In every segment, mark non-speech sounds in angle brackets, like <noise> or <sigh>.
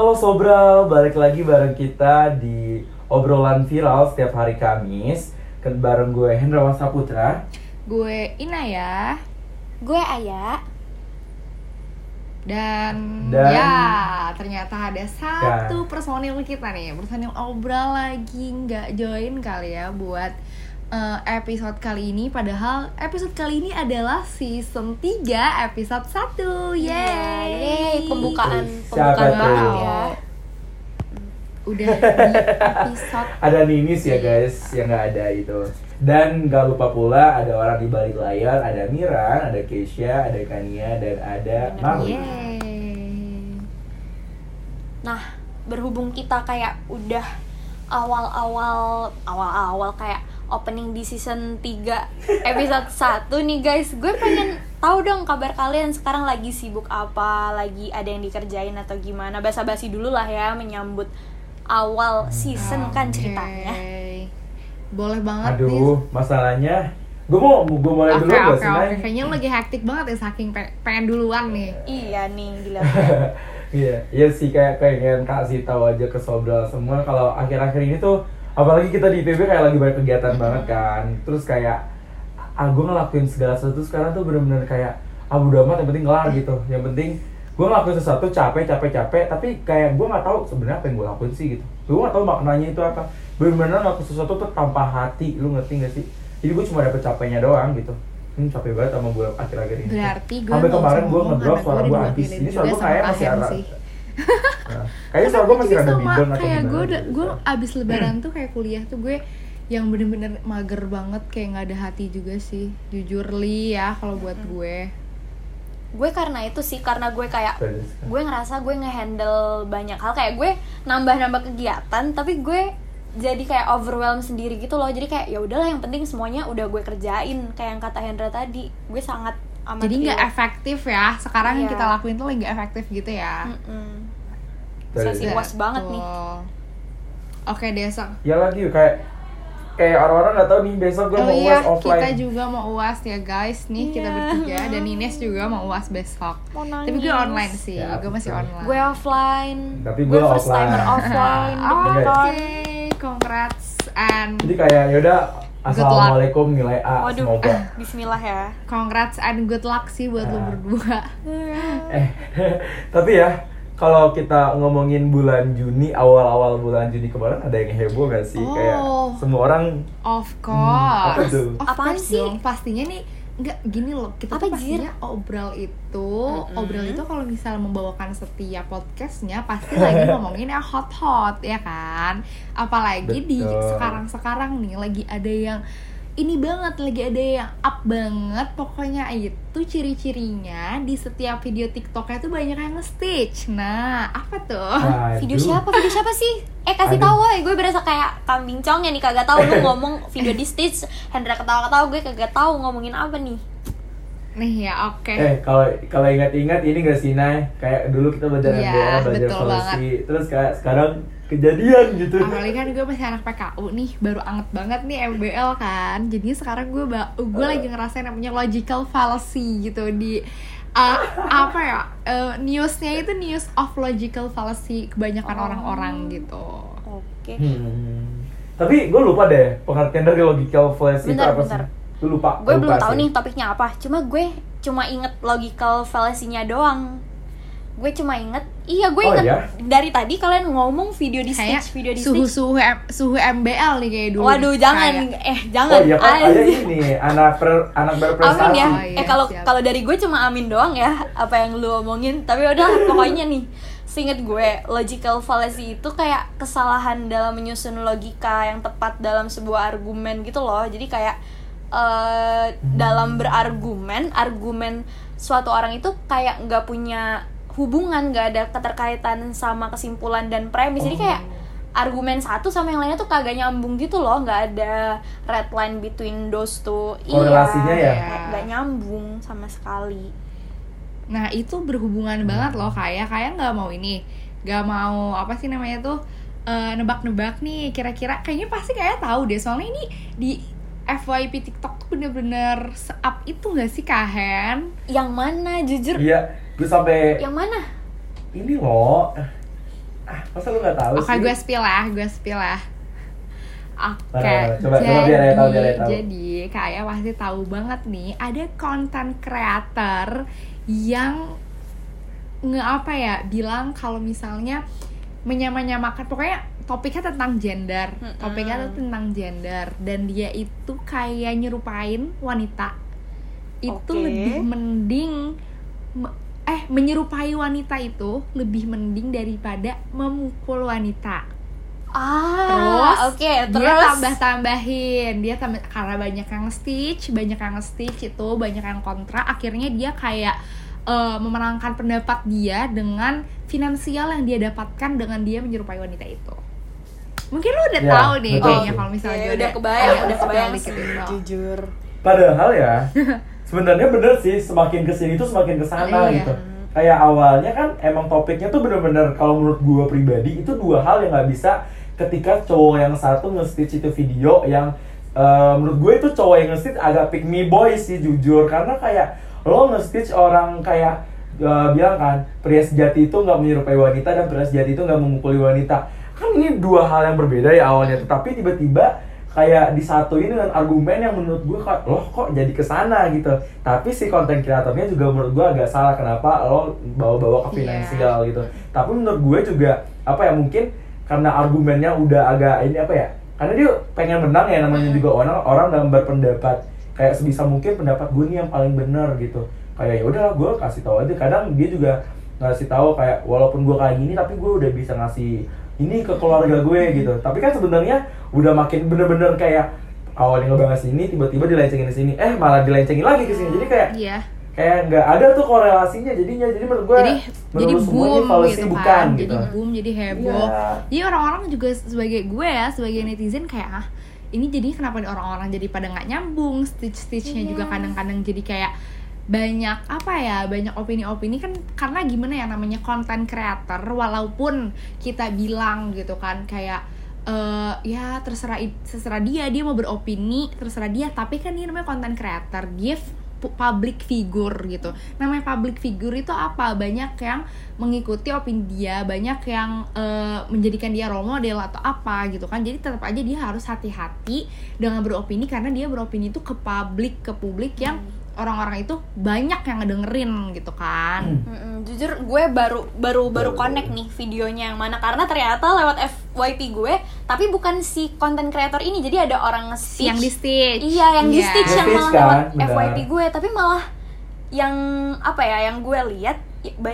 Halo Sobral, balik lagi bareng kita di obrolan viral setiap hari Kamis. Ke- Bareng gue Hendrawan Saputra Gue Inaya. Gue Aya. dan, Dan- ya ternyata ada satu personil kita nih personil obral lagi nggak join kali ya buat eh, episode kali ini padahal episode kali ini adalah season 3 episode 1 Yeay, Yeay pembukaan Siapa pembukaan tuh? banget ya. udah <laughs> di episode Ada Ninis ya guys, yang nggak ada itu. Dan gak lupa pula ada orang di balik layar Ada Miran, ada Keisha, ada Kania, dan ada Maru Yeay Nah, berhubung kita kayak udah awal-awal awal-awal kayak opening di season 3 episode 1 nih guys. Gue pengen tahu dong kabar kalian sekarang lagi sibuk apa, lagi ada yang dikerjain atau gimana. Basa-basi dulu lah ya menyambut awal season kan Oke. ceritanya. boleh banget nih Aduh, masalahnya Gue mau, gue mulai Oke dulu gak oke sih, oke Nay? kayaknya lagi hektik banget ya saking pe- pengen duluan nih. Iya nih, gila. <laughs> Iya, iya sih kayak pengen kasih tahu aja ke Sobral semua kalau akhir-akhir ini tuh apalagi kita di IPB kayak lagi banyak kegiatan banget kan. Terus kayak ah gue ngelakuin segala sesuatu sekarang tuh bener-bener kayak ah udah amat yang penting kelar gitu. Yang penting gue ngelakuin sesuatu capek capek capek tapi kayak gue nggak tahu sebenarnya apa yang gue lakuin sih gitu. Gue nggak tahu maknanya itu apa. Bener-bener ngelakuin sesuatu tuh tanpa hati, lu ngerti gak sih? Jadi gue cuma dapet capeknya doang gitu. Hmm, capek banget sama gue akhir-akhir ini. Berarti gue Sampai kemarin gue ngedrop suara gue habis. Ini suara gue kayak masih ada. Nah, kayaknya suara gue masih rada sama. bidon atau kayak gimana gue gitu. gue abis lebaran tuh kayak kuliah tuh gue yang bener-bener mager banget kayak nggak ada hati juga sih. Jujur li ya kalau buat gue. Gue karena itu sih karena gue kayak gue ngerasa gue ngehandle banyak hal. Kayak gue nambah-nambah kegiatan tapi gue jadi kayak overwhelm sendiri gitu loh. Jadi kayak ya udahlah yang penting semuanya udah gue kerjain. Kayak yang kata Hendra tadi gue sangat amat jadi nggak efektif ya sekarang yang Iya. kita lakuin tuh lagi nggak efektif gitu ya Sesi was banget nih Betul. oke besok Ya lagi kayak kayak orang-orang nggak tahu nih besok gue Oh mau iya, uas offline. kita juga mau uas ya guys nih kita Iya. bertiga dan Ines juga mau uas besok. Mau Tapi gue online sih, Ya, gue masih betul. online. gue offline Tapi gue gue first timer offline. offline <laughs> Oke, deg-degan. congrats and Jadi kayak yaudah assalamualaikum nilai A waduh semoga. <laughs> Bismillah ya congrats and good luck sih buat lo Ah. berdua. <laughs> eh <laughs> tapi ya kalau kita ngomongin bulan Juni awal-awal bulan Juni kemarin ada yang heboh gak sih kayak Oh. semua orang Of Hmm, apa course. tuh? Of Apaan course sih? dong. Pastinya nih Enggak, gini loh, kita Apa, tuh pastinya obral itu Mm-mm. Obral itu kalau misal membawakan setiap podcastnya Pasti lagi <laughs> ngomongin yang hot-hot, ya kan? Apalagi di Betul. sekarang-sekarang nih Lagi ada yang ini banget, lagi ada yang up banget. Pokoknya itu ciri-cirinya di setiap video tiktoknya tuh banyak yang nge-stitch. Nah, apa tuh? video aduh, siapa? Video siapa sih? Eh kasih Aduh. tahu woy gue berasa kayak kambing cong ya nih. Kagak tahu lu <laughs> ngomong video di stage Hendra ketawa-ketawa gue kagak tahu ngomongin apa nih. Nih ya, oke. Eh kalau kalau ingat-ingat ini gak sih Nay? Kayak dulu kita belajar MBA belajar betul solusi terus kayak sekarang kejadian gitu. apalagi kan gue masih anak PKU nih baru anget banget nih MBL kan jadinya sekarang gue ba- gue lagi ngerasain namanya logical fallacy gitu di uh, apa ya uh, newsnya itu news of logical fallacy kebanyakan Oh. orang-orang gitu oke Hmm. Tapi gue lupa deh pengertian dari logical fallacy itu Bentar, apa bentar. sih? Gue lupa. gue belum tahu nih topiknya apa cuma gue cuma inget logical fallacy-nya doang gue cuma inget iya gue Oh, inget iya? dari tadi kalian ngomong video di kayak stage video di suhu stage suhu suhu MBL nih kayak dulu waduh jangan Kayak- eh jangan Oh iya kan ada Anjir. ini anak per, anak berprestasi. Amin ya. Oh, iya, eh kalau kalau dari gue cuma amin doang ya apa yang lu omongin. Tapi udah <laughs> pokoknya nih. Seinget gue, logical fallacy itu kayak kesalahan dalam menyusun logika yang tepat dalam sebuah argumen gitu loh. Jadi kayak eh dalam berargumen, argumen suatu orang itu kayak nggak punya hubungan, nggak ada keterkaitan sama kesimpulan dan premis. Jadi kayak argumen satu sama yang lainnya tuh kagak nyambung gitu loh. Nggak ada red line between those two. Korelasinya ya? iya, nggak- nggak nyambung sama sekali. Nah itu berhubungan banget loh kayak kayak nggak mau ini nggak mau apa sih namanya tuh eh, nebak-nebak nih kira-kira. Kayaknya pasti kayak tahu deh. Soalnya ini di FYP TikTok tuh bener-bener se-up itu gak sih Kahen? yang mana? Jujur. Iya, gue sampai yang mana ini loh. ah masa lu nggak tahu Oke, sih gue spill ya, gue spill ya. Oke? Coba- jadi, coba biar Ayah tahu, biar Ayah tahu. jadi kayak pasti tahu banget nih, ada konten creator yang nge apa ya, bilang kalau misalnya menyamanyamakan, pokoknya topiknya tentang gender, topiknya tuh tentang gender, dan dia itu kayak nyerupain wanita, itu Oke. lebih mending me- eh menyerupai wanita itu lebih mending daripada memukul wanita. Ah, Terus oke, dia terus tambah tambahin, dia tambah karena banyak yang stitch, banyak yang stitch itu banyak yang kontra, akhirnya dia kayak eh, memenangkan pendapat dia dengan finansial yang dia dapatkan dengan dia menyerupai wanita itu. Mungkin lu udah Ya, tahu nih kayaknya kalau misalnya Oke, dia udah kebayang, udah kebayang dikit sih, itu. jujur. Padahal ya, <laughs> sebenarnya bener sih semakin ke sini tuh semakin ke sana Iya. gitu. Kayak awalnya kan emang topiknya tuh bener-bener kalau menurut gua pribadi itu dua hal yang nggak bisa ketika cowok yang satu nge-stitch itu video yang eh, menurut gue itu cowok yang nge-stitch agak pick me boy sih jujur karena kayak lo nge-stitch orang kayak eh, bilang kan pria sejati itu nggak menyerupai wanita dan pria sejati itu nggak memukuli wanita kan ini dua hal yang berbeda ya awalnya tetapi tiba-tiba kayak disatuin dengan argumen yang menurut gue kok loh kok jadi ke sana gitu. Tapi si konten kreatornya juga menurut gue agak salah kenapa lo bawa-bawa ke Iya. finansial gitu. Tapi menurut gue juga apa ya mungkin karena argumennya udah agak ini apa ya karena dia pengen menang ya namanya juga orang orang dalam berpendapat. Kayak sebisa mungkin pendapat gue nih yang paling benar gitu. Kayak ya udahlah gue kasih tahu aja. Kadang dia juga ngasih tahu kayak walaupun gue kayak gini tapi gue udah bisa ngasih ini ke keluarga gue gitu. Tapi kan sebenarnya udah makin bener-bener kayak awalnya ngebahas ini tiba-tiba dilencengin ke sini. Eh malah dilencengin lagi ke sini. Jadi kayak Iya. kayak nggak ada tuh korelasinya jadinya. Jadi menurut gue jadi menurut jadi boom gitu bukan kan. gitu jadi boom jadi heboh. Iya. jadi orang-orang juga sebagai gue ya sebagai netizen kayak ah ini jadi kenapa nih orang-orang jadi pada nggak nyambung? Stitch stitchnya juga Iya. kadang-kadang jadi kayak banyak apa ya banyak opini-opini kan karena gimana ya namanya konten creator walaupun kita bilang gitu kan kayak eh ya terserah terserah dia dia mau beropini terserah dia tapi kan dia namanya konten creator pu- public figure gitu. Namanya public figure itu apa? Banyak yang mengikuti opini dia banyak yang eh, menjadikan dia role model atau apa gitu kan. Jadi tetap aja dia harus hati-hati dengan beropini karena dia beropini itu ke publik ke publik yang orang-orang itu banyak yang ngedengerin gitu kan. Mm-mm, jujur gue baru baru baru connect nih videonya yang mana. Karena ternyata lewat FYP gue tapi bukan si konten kreator ini. Jadi ada orang nge-stitch. Yang di stitch iya yang di Iya. stitch yang malah lewat kan. FYP gue. Tapi malah yang apa ya yang gue lihat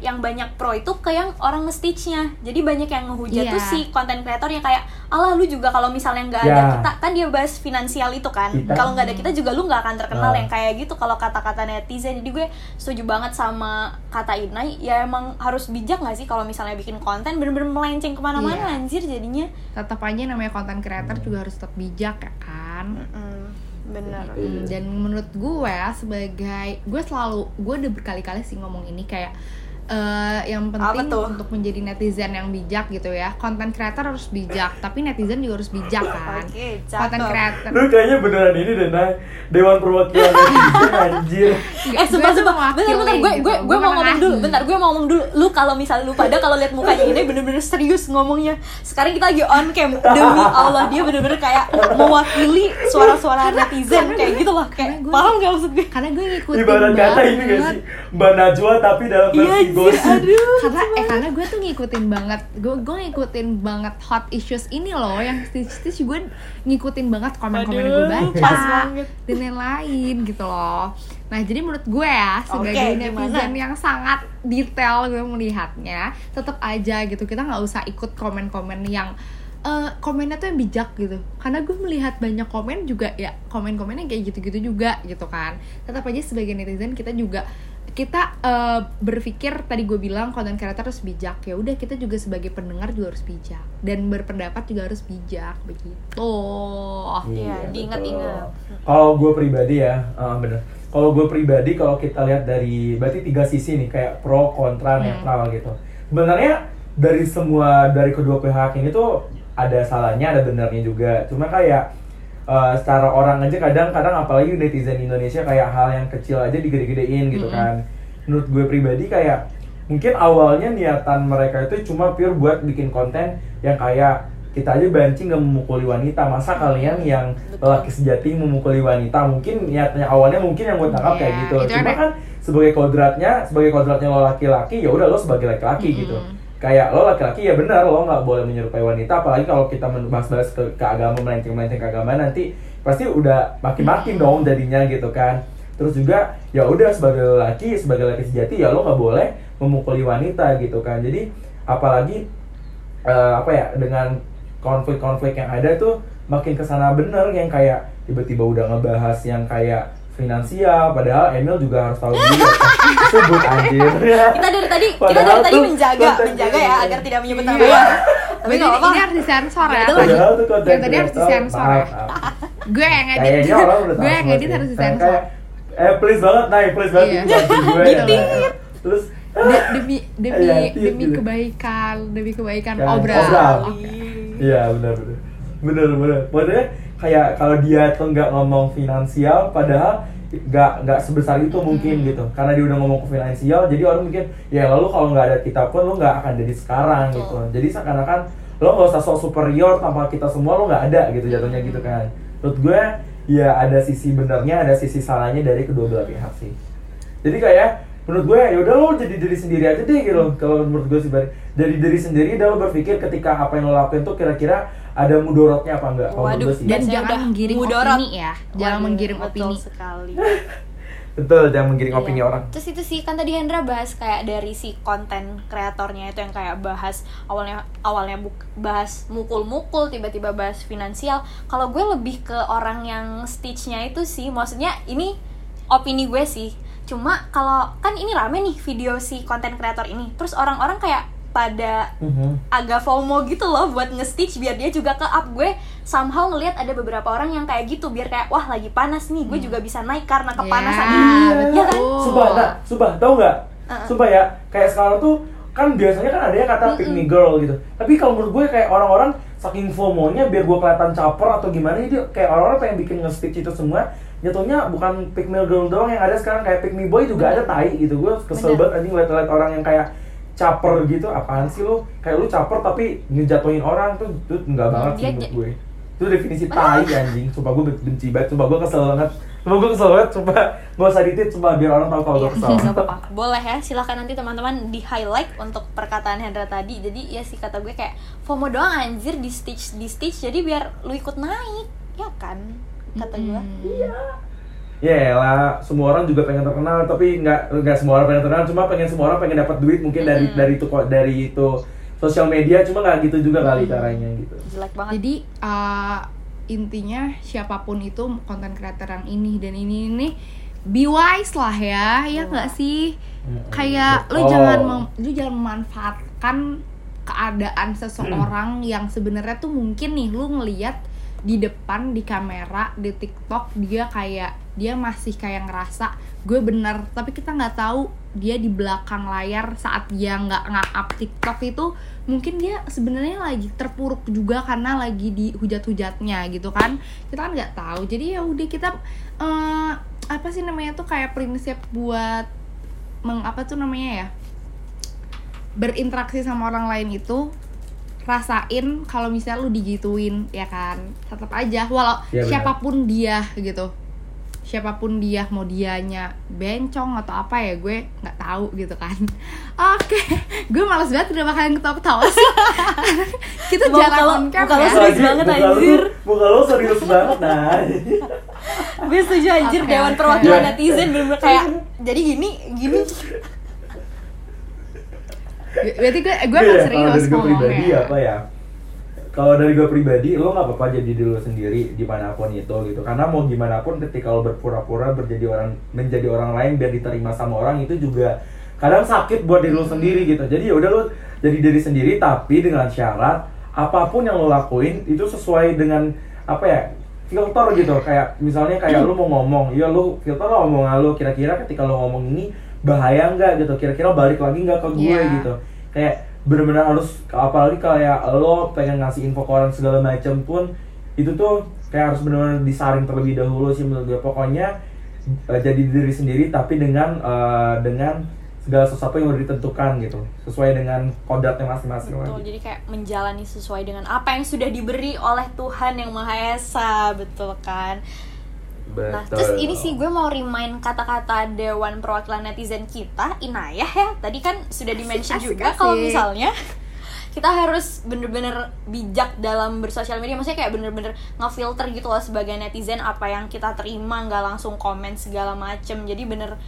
yang banyak pro itu ke yang orang nge-stitchnya jadi banyak yang ngehujat Iya. tuh si konten kreatornya kayak alah lu juga kalau misalnya nggak ada Ya. kita kan dia bahas finansial itu kan kalau nggak ada kita juga lu nggak akan terkenal Ah. yang kayak gitu kalau kata-kata netizen jadi gue setuju banget sama kata Inai ya emang harus bijak nggak sih kalau misalnya bikin konten bener-bener melenceng ke mana-mana Iya. anjir jadinya tetap aja namanya konten creator juga harus tetap bijak ya kan Mm, bener. Hmm, dan menurut gue sebagai gue selalu gue udah berkali-kali sih ngomong ini kayak eh, yang penting tuh? untuk menjadi netizen yang bijak gitu ya. Konten creator harus bijak tapi netizen juga harus bijak <laughs> kan. Oke konten creator. Lu kayaknya beneran ini deh, Nay. Dewan perwakilan <laughs> netizen anjir. eh sumpah sumpah. bentar bentar gue mewakili gue gitu, gue mau ngomong dulu. bentar gue mau ngomong dulu. Lu kalau misalnya lu pada kalau lihat mukanya ini bener-bener serius ngomongnya sekarang kita lagi on cam. Demi Allah dia bener-bener kayak mewakili suara-suara netizen kayak gitu loh. kayak paham gak maksud gue? karena gue ngikutin Ibarat kata ini gak sih? Mbak Najwa tapi dalam iya versi anjir gosip. aduh karena eh karena gue tuh ngikutin banget gue gue ngikutin banget hot issues ini loh yang stitch stitch gue ngikutin banget komen-komen yang gue Aduh, baca pas banget. dan lain-lain gitu loh nah jadi menurut gue ya sebagai Oke, netizen gimana? yang sangat detail gue melihatnya tetap aja gitu kita nggak usah ikut komen-komen yang eh, komennya tuh yang bijak gitu karena gue melihat banyak komen juga ya komen-komen yang kayak gitu-gitu juga gitu kan tetap aja sebagai netizen kita juga kita eh, berpikir tadi gue bilang konten creator harus bijak ya udah kita juga sebagai pendengar juga harus bijak dan berpendapat juga harus bijak begitu Iya, diingat-ingat. betul. Kalau gue pribadi ya, eh, bener. Kalau gue pribadi, kalau kita lihat dari berarti tiga sisi nih, kayak pro, kontra, Hmm. netral gitu. Sebenarnya dari semua dari kedua pihak ini tuh ada salahnya, ada benernya juga. Cuma kayak eh, secara orang aja kadang-kadang apalagi netizen Indonesia kayak hal yang kecil aja digede-gedein gitu Mm-mm. kan. Menurut gue pribadi kayak mungkin awalnya niatan mereka itu cuma pure buat bikin konten yang kayak kita aja banci nggak memukuli wanita. Masa kalian yang laki sejati memukuli wanita? Mungkin niatnya awalnya mungkin yang gue tangkap kayak Iya, gitu. itu cuma kan sebagai kodratnya sebagai kodratnya lo laki-laki ya udah lo sebagai laki-laki gitu kayak lo laki-laki ya benar lo nggak boleh menyerupai wanita apalagi kalau kita membahas-bahas ke, ke agama melenceng-melenceng ke agama nanti pasti udah makin-makin dong jadinya gitu kan. Terus juga ya udah sebagai laki sebagai laki sejati ya lo nggak boleh memukuli wanita gitu kan. Jadi apalagi eh, apa ya dengan konflik-konflik yang ada tuh makin ke sana bener yang kayak tiba-tiba udah ngebahas yang kayak finansial padahal Emil juga harus tahu juga <laughs> sebut anjir kita dari tadi kita Padahal dari tadi menjaga menjaga ya kreator. agar tidak menyebut Iya. nama ya tapi ini, apa-apa ini harus disensor ya. Padahal tuh konten Yang tadi harus disensor maaf, ya. Gue yang edit. Gue yang edit harus disensor. eh please banget nah please banget Iya. itu bantu gue ya, terus De- demi demi Iya, demi gitu. kebaikan demi kebaikan Kan, obral. obral. Oke. Iya benar benar benar benar. Maksudnya kayak kalau dia tuh nggak ngomong finansial, padahal nggak nggak sebesar itu mungkin gitu. Karena dia udah ngomong ke finansial, jadi orang mungkin ya lalu kalau nggak ada kita pun lo nggak akan jadi sekarang Betul. gitu. Jadi seakan-akan lo nggak usah sok superior tanpa kita semua lo nggak ada gitu jatuhnya gitu kan. Menurut gue ya ada sisi benernya, ada sisi salahnya dari kedua belah pihak sih. Jadi kayak menurut gue ya udah lo jadi diri sendiri aja deh gitu kalau menurut gue sih dari diri sendiri dan lo berpikir ketika apa yang lo lakuin tuh kira-kira ada mudorotnya apa enggak kalau Waduh, sih Dan jangan udah menggiring mudorot. opini ya. Jangan Waduh, menggiring betul opini. sekali <laughs> betul jangan menggiring Iya. opini orang Terus itu sih kan tadi Hendra bahas kayak dari si konten kreatornya itu yang kayak bahas awalnya awalnya buk- bahas mukul-mukul tiba-tiba bahas finansial. Kalau gue lebih ke orang yang stitchnya itu sih, maksudnya ini opini gue sih. Cuma kalau kan ini rame nih video si konten kreator ini, terus orang-orang kayak pada Mhm. agak FOMO gitu loh buat nge-stitch biar dia juga ke up gue somehow ngelihat ada beberapa orang yang kayak gitu biar kayak wah lagi panas nih gue juga bisa naik karena kepanasan Ya, ini betul. ya kan Sumpah, nah, sumpah, tau nggak? Uh-uh. Sumpah ya, kayak sekarang tuh kan biasanya kan ada yang kata pick me girl gitu. Tapi kalau menurut gue kayak orang-orang saking FOMO-nya biar gue kelihatan caper atau gimana jadi kayak orang-orang pengen bikin nge-stitch itu semua jatuhnya bukan pick me girl doang yang ada sekarang kayak pick me boy juga ada tai gitu gue kesel Bener. banget anjing liat-liat orang yang kayak caper gitu apaan sih lu kayak lu caper tapi ngejatuhin orang tuh tuh enggak banget sih menurut gue itu definisi tai anjing sumpah gue benci banget sumpah gue kesel banget sumpah gue kesel banget sumpah gak usah ditit sumpah biar orang tahu kalau Iya, gue kesel <laughs> nggak apa-apa. Boleh ya, silahkan nanti teman-teman di highlight untuk perkataan Hendra tadi. Jadi ya sih kata gue kayak FOMO doang anjir di stitch di stitch. Jadi biar lu ikut naik, ya kan? Kata gue. Iya. Ya lah, semua orang juga pengen terkenal, tapi nggak nggak semua orang pengen terkenal, cuma pengen semua orang pengen dapat duit mungkin dari Mm-mm. dari itu kok dari itu sosial media, cuma nggak gitu juga kali caranya gitu. Jelek banget. Jadi uh, intinya siapa pun itu konten creator yang ini dan ini ini be wise lah ya, ya nggak sih? Mm-mm. Kayak lu Oh. jangan mem- lu jangan memanfaatkan keadaan seseorang yang sebenarnya tuh mungkin nih lu ngeliat di depan di kamera di TikTok dia kayak dia masih kayak ngerasa gue bener tapi kita nggak tahu dia di belakang layar saat dia nggak nge-up TikTok itu mungkin dia sebenarnya lagi terpuruk juga karena lagi di hujat-hujatnya gitu kan. Kita kan nggak tahu. Jadi ya udah kita eh, apa sih namanya tuh kayak prinsip buat meng apa tuh namanya ya berinteraksi sama orang lain itu rasain kalau misalnya lu digituin ya kan? Tetap aja walau benar. siapa pun dia gitu siapa pun dia mau dianya bencong atau apa ya gue nggak tahu gitu kan <laughs> oke gue malas banget udah bakalan ketawa-ketawa sih <laughs> kita on cam muka lo ya serius banget, anjir. Muka lo serius banget, nah. <laughs> gue setuju anjir Dewan. Perwakilan Ya. Netizen bener-bener kayak jadi gini, gini. berarti gue gue Iya, kalau serius ngomongnya apa ya kalau dari gue pribadi lo nggak apa-apa jadi diri lo sendiri di mana pun itu gitu. Karena mau gimana pun ketika lo berpura-pura berjadi orang menjadi orang lain biar diterima sama orang itu juga kadang sakit buat diri lo sendiri gitu. Jadi ya udah lo jadi diri sendiri tapi dengan syarat apa pun yang lo lakuin itu sesuai dengan apa ya filter gitu. Kayak misalnya kayak lo mau ngomong ya lo filter lo omongan lo. Kira-kira ketika lo ngomong ini bahaya nggak? gitu. Kira-kira balik lagi nggak ke gue Iya. gitu. Kayak bener-bener harus apalagi kayak lo pengen ngasih info ke orang segala macam pun itu tuh kayak harus bener-bener disaring terlebih dahulu sih menurut gue pokoknya eh, jadi diri sendiri tapi dengan eh, dengan segala sesuatu yang udah ditentukan gitu sesuai dengan kodratnya masing-masing Betul, lagi. jadi kayak menjalani sesuai dengan apa yang sudah diberi oleh Tuhan yang Maha Esa, betul kan? Nah, Betul. terus ini sih gue mau remind kata-kata Dewan Perwakilan Netizen kita, Inayah ya. Tadi kan sudah di-mention Asik, juga kalau misalnya kita harus bener-bener bijak dalam bersosial media maksudnya kayak bener-bener ngefilter gitu loh sebagai netizen apa yang kita terima nggak langsung komen segala macem jadi bener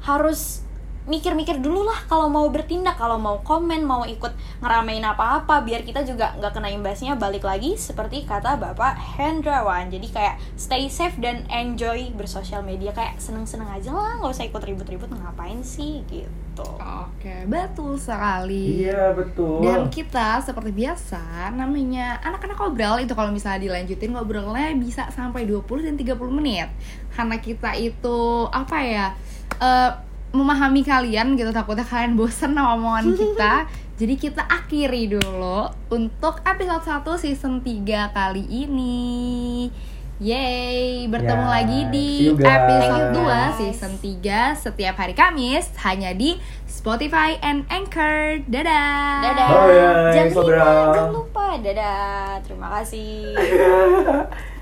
harus mikir-mikir dulu lah kalau mau bertindak kalau mau komen mau ikut ngeramein apa-apa biar kita juga nggak kena imbasnya balik lagi seperti kata bapak Hendrawan jadi kayak stay safe dan enjoy bersosial media kayak seneng-seneng aja lah nggak usah ikut ribut-ribut ngapain sih gitu Oke, betul sekali. Iya betul. Dan kita seperti biasa namanya anak-anak ngobrol itu kalau misalnya dilanjutin ngobrolnya bisa sampai 20 dan 30 menit. Karena kita itu apa ya? eh, memahami kalian gitu takutnya kalian bosen sama omongan kita. <laughs> Jadi kita akhiri dulu untuk episode 1 season 3 kali ini. Yeay, bertemu Ya, lagi di episode 2 Guys. season 3 setiap hari Kamis hanya di Spotify and Anchor. Dadah. dadah Bye, saudara. 5 jangan lupa dadah terima kasih <laughs>